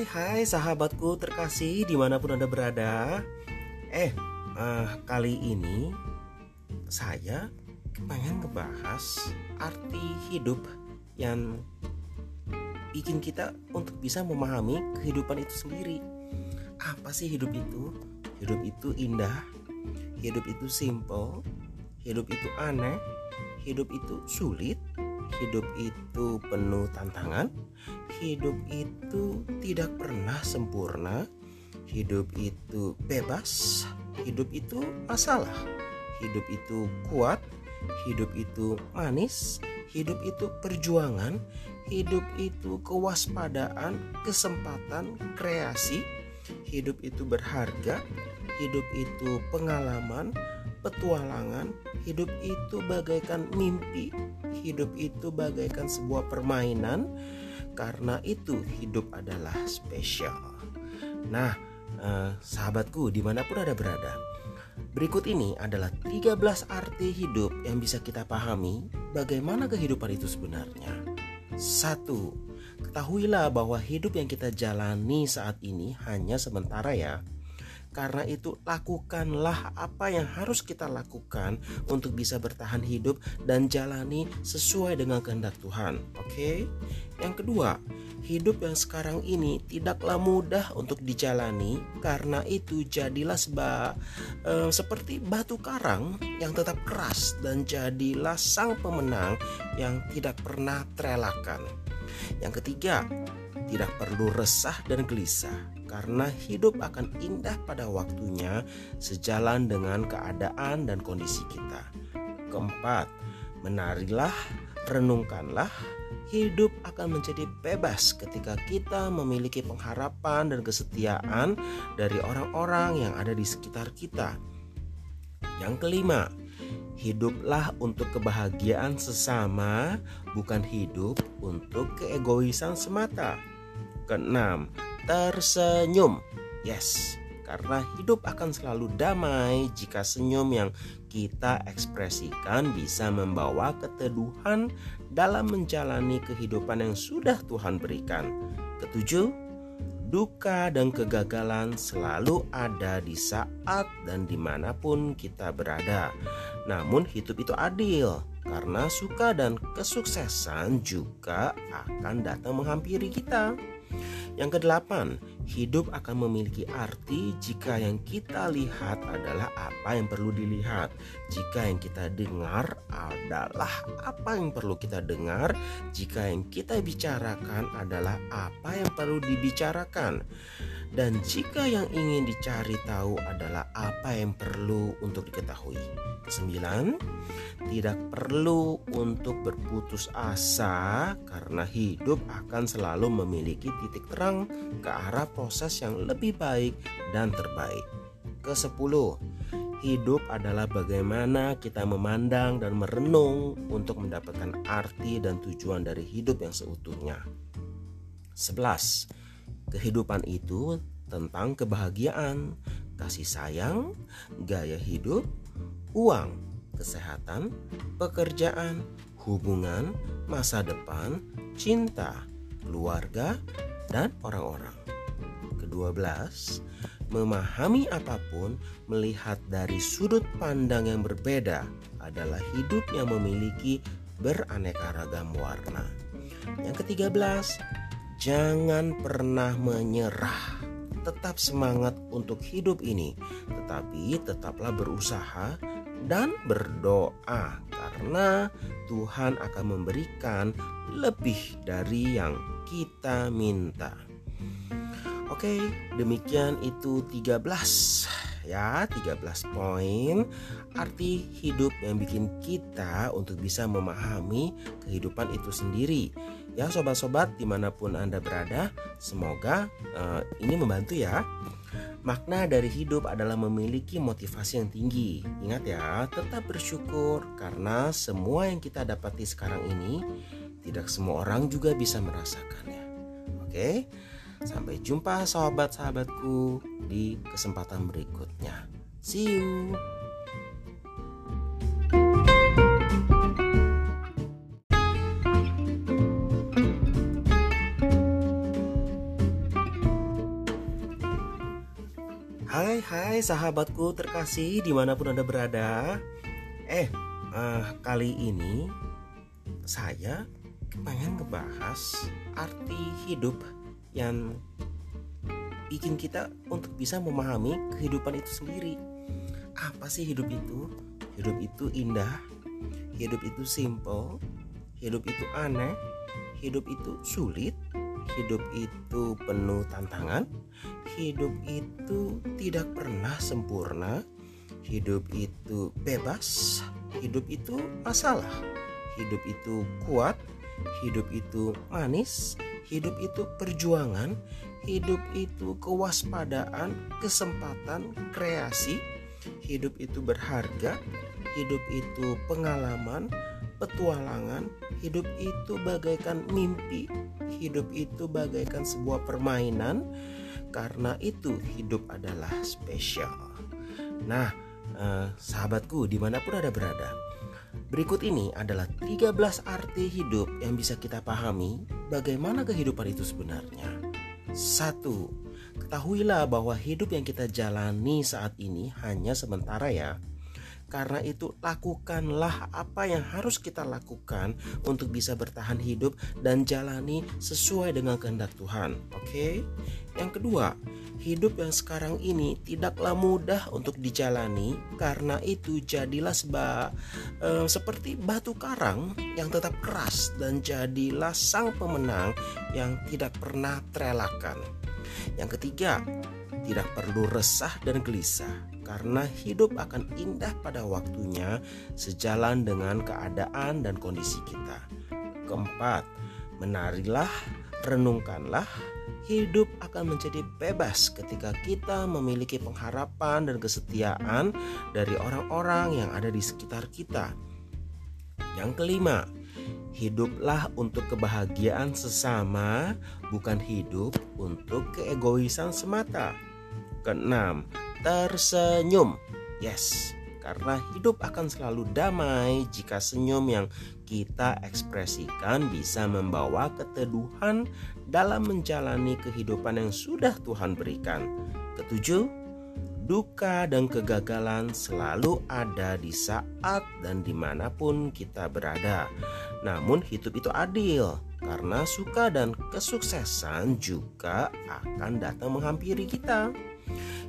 Hai hai sahabatku terkasih di mana pun anda berada Eh uh, kali ini saya pengen ngebahas arti hidup yang bikin kita untuk bisa memahami kehidupan itu sendiri Apa sih hidup itu? Hidup itu indah Hidup itu simple Hidup itu aneh Hidup itu sulit hidup itu penuh tantangan, hidup itu tidak pernah sempurna, hidup itu bebas, hidup itu masalah, hidup itu kuat, hidup itu manis, hidup itu perjuangan, hidup itu kewaspadaan, kesempatan, kreasi, hidup itu berharga, hidup itu pengalaman, petualangan, hidup itu bagaikan mimpi, hidup itu bagaikan sebuah permainan karena itu hidup adalah spesial. Nah, eh, sahabatku di mana pun ada berada, berikut ini adalah 13 arti hidup yang bisa kita pahami bagaimana kehidupan itu sebenarnya. Satu, ketahuilah bahwa hidup yang kita jalani saat ini hanya sementara ya karena itu lakukanlah apa yang harus kita lakukan untuk bisa bertahan hidup dan jalani sesuai dengan kehendak Tuhan. Oke. Okay? Yang kedua, hidup yang sekarang ini tidaklah mudah untuk dijalani karena itu jadilah seba, e, seperti batu karang yang tetap keras dan jadilah sang pemenang yang tidak pernah terelakkan. Yang ketiga, tidak perlu resah dan gelisah karena hidup akan indah pada waktunya sejalan dengan keadaan dan kondisi kita. Keempat, menarilah, renungkanlah, hidup akan menjadi bebas ketika kita memiliki pengharapan dan kesetiaan dari orang-orang yang ada di sekitar kita. Yang kelima, hiduplah untuk kebahagiaan sesama, bukan hidup untuk keegoisan semata. Keenam, tersenyum. Yes, karena hidup akan selalu damai jika senyum yang kita ekspresikan bisa membawa keteduhan dalam menjalani kehidupan yang sudah Tuhan berikan. Ketujuh, duka dan kegagalan selalu ada di saat dan di mana pun kita berada. Namun hidup itu adil karena suka dan kesuksesan juga akan datang menghampiri kita. Yang kedelapan, hidup akan memiliki arti jika yang kita lihat adalah apa yang perlu dilihat. Jika yang kita dengar adalah apa yang perlu kita dengar, jika yang kita bicarakan adalah apa yang perlu dibicarakan. Dan jika yang ingin dicari tahu adalah apa yang perlu untuk diketahui. Sembilan, tidak perlu untuk berputus asa karena hidup akan selalu memiliki titik terang ke arah proses yang lebih baik dan terbaik. Kesepuluh, hidup adalah bagaimana kita memandang dan merenung untuk mendapatkan arti dan tujuan dari hidup yang seutuhnya. 11 Kehidupan itu tentang kebahagiaan, kasih sayang, gaya hidup, uang, kesehatan, pekerjaan, hubungan, masa depan, cinta, keluarga, dan orang-orang. Kedua belas, memahami apa pun melihat dari sudut pandang yang berbeda adalah hidup yang memiliki beraneka ragam warna. Yang ketiga belas, Jangan pernah menyerah. Tetap semangat untuk hidup ini, tetapi tetaplah berusaha dan berdoa karena Tuhan akan memberikan lebih dari yang kita minta. Oke, demikian itu 13 ya 13 poin arti hidup yang bikin kita untuk bisa memahami kehidupan itu sendiri Ya sobat-sobat di mana pun Anda berada Semoga uh, ini membantu ya. Makna dari hidup adalah memiliki motivasi yang tinggi. Ingat ya tetap bersyukur Karena semua yang kita dapati sekarang ini Tidak semua orang juga bisa merasakannya. Oke Sampai jumpa sahabat-sahabatku di kesempatan berikutnya. See you Hai sahabatku terkasih di mana pun anda berada Eh uh, kali ini saya pengen ngebahas arti hidup yang bikin kita untuk bisa memahami kehidupan itu sendiri Apa sih hidup itu? Hidup itu indah Hidup itu simple Hidup itu aneh Hidup itu sulit Hidup itu penuh tantangan hidup itu tidak pernah sempurna, hidup itu bebas, hidup itu masalah, hidup itu kuat, hidup itu manis, hidup itu perjuangan, hidup itu kewaspadaan, kesempatan, kreasi, hidup itu berharga, hidup itu pengalaman, petualangan, hidup itu bagaikan mimpi, hidup itu bagaikan sebuah permainan, karena itu hidup adalah spesial. Nah, eh, sahabatku di mana pun ada berada, berikut ini adalah 13 arti hidup yang bisa kita pahami bagaimana kehidupan itu sebenarnya. Satu, ketahuilah bahwa hidup yang kita jalani saat ini hanya sementara ya. Karena itu, lakukanlah apa yang harus kita lakukan untuk bisa bertahan hidup dan jalani sesuai dengan kehendak Tuhan. Oke, okay? yang kedua, hidup yang sekarang ini tidaklah mudah untuk dijalani karena itu jadilah seba, eh, seperti batu karang yang tetap keras dan jadilah sang pemenang yang tidak pernah terelakkan. Yang ketiga, tidak perlu resah dan gelisah karena hidup akan indah pada waktunya sejalan dengan keadaan dan kondisi kita. Keempat, menarilah, renungkanlah, hidup akan menjadi bebas ketika kita memiliki pengharapan dan kesetiaan dari orang-orang yang ada di sekitar kita. Yang kelima, hiduplah untuk kebahagiaan sesama, bukan hidup untuk keegoisan semata. Keenam, tersenyum. Yes, karena hidup akan selalu damai jika senyum yang kita ekspresikan bisa membawa keteduhan dalam menjalani kehidupan yang sudah Tuhan berikan. Ketujuh, duka dan kegagalan selalu ada di saat dan di mana pun kita berada. Namun hidup itu adil karena suka dan kesuksesan juga akan datang menghampiri kita.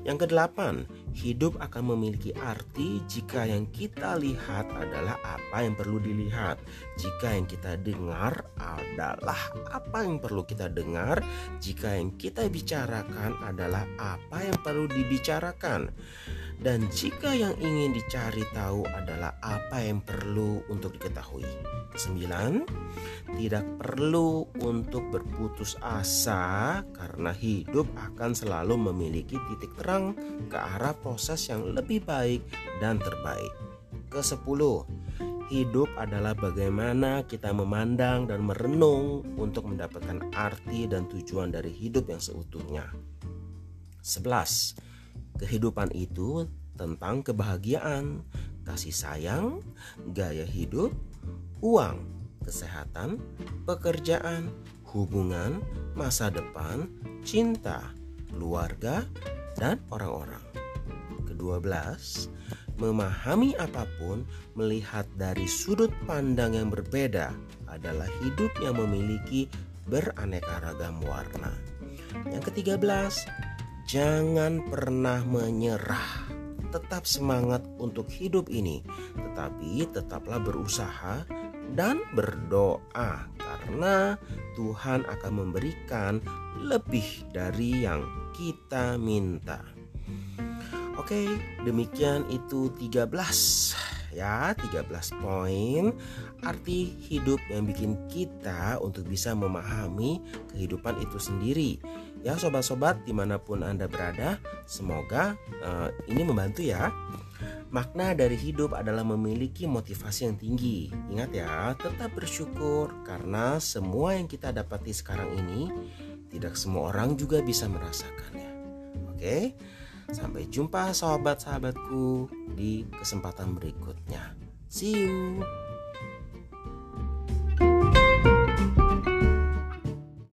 Yang kedelapan, hidup akan memiliki arti jika yang kita lihat adalah apa yang perlu dilihat. Jika yang kita dengar adalah apa yang perlu kita dengar, jika yang kita bicarakan adalah apa yang perlu dibicarakan. Dan jika yang ingin dicari tahu adalah apa yang perlu untuk diketahui. Kesembilan, tidak perlu untuk berputus asa karena hidup akan selalu memiliki titik terang ke arah proses yang lebih baik dan terbaik. Kesepuluh, hidup adalah bagaimana kita memandang dan merenung untuk mendapatkan arti dan tujuan dari hidup yang seutuhnya. Sebelas, Kehidupan itu tentang kebahagiaan, kasih sayang, gaya hidup, uang, kesehatan, pekerjaan, hubungan, masa depan, cinta, keluarga, dan orang-orang. Kedua belas, memahami apa pun melihat dari sudut pandang yang berbeda adalah hidup yang memiliki beraneka ragam warna. Yang ketiga belas, Jangan pernah menyerah. Tetap semangat untuk hidup ini, tetapi tetaplah berusaha dan berdoa karena Tuhan akan memberikan lebih dari yang kita minta. Oke, demikian itu 13 ya 13 poin. Arti hidup yang bikin kita untuk bisa memahami kehidupan itu sendiri ya sobat-sobat di mana pun anda berada semoga uh, ini membantu ya Makna dari hidup adalah memiliki motivasi yang tinggi. Ingat ya, tetap bersyukur karena semua yang kita dapati sekarang ini tidak semua orang juga bisa merasakannya. Oke, sampai jumpa sahabat-sahabatku di kesempatan berikutnya. See you.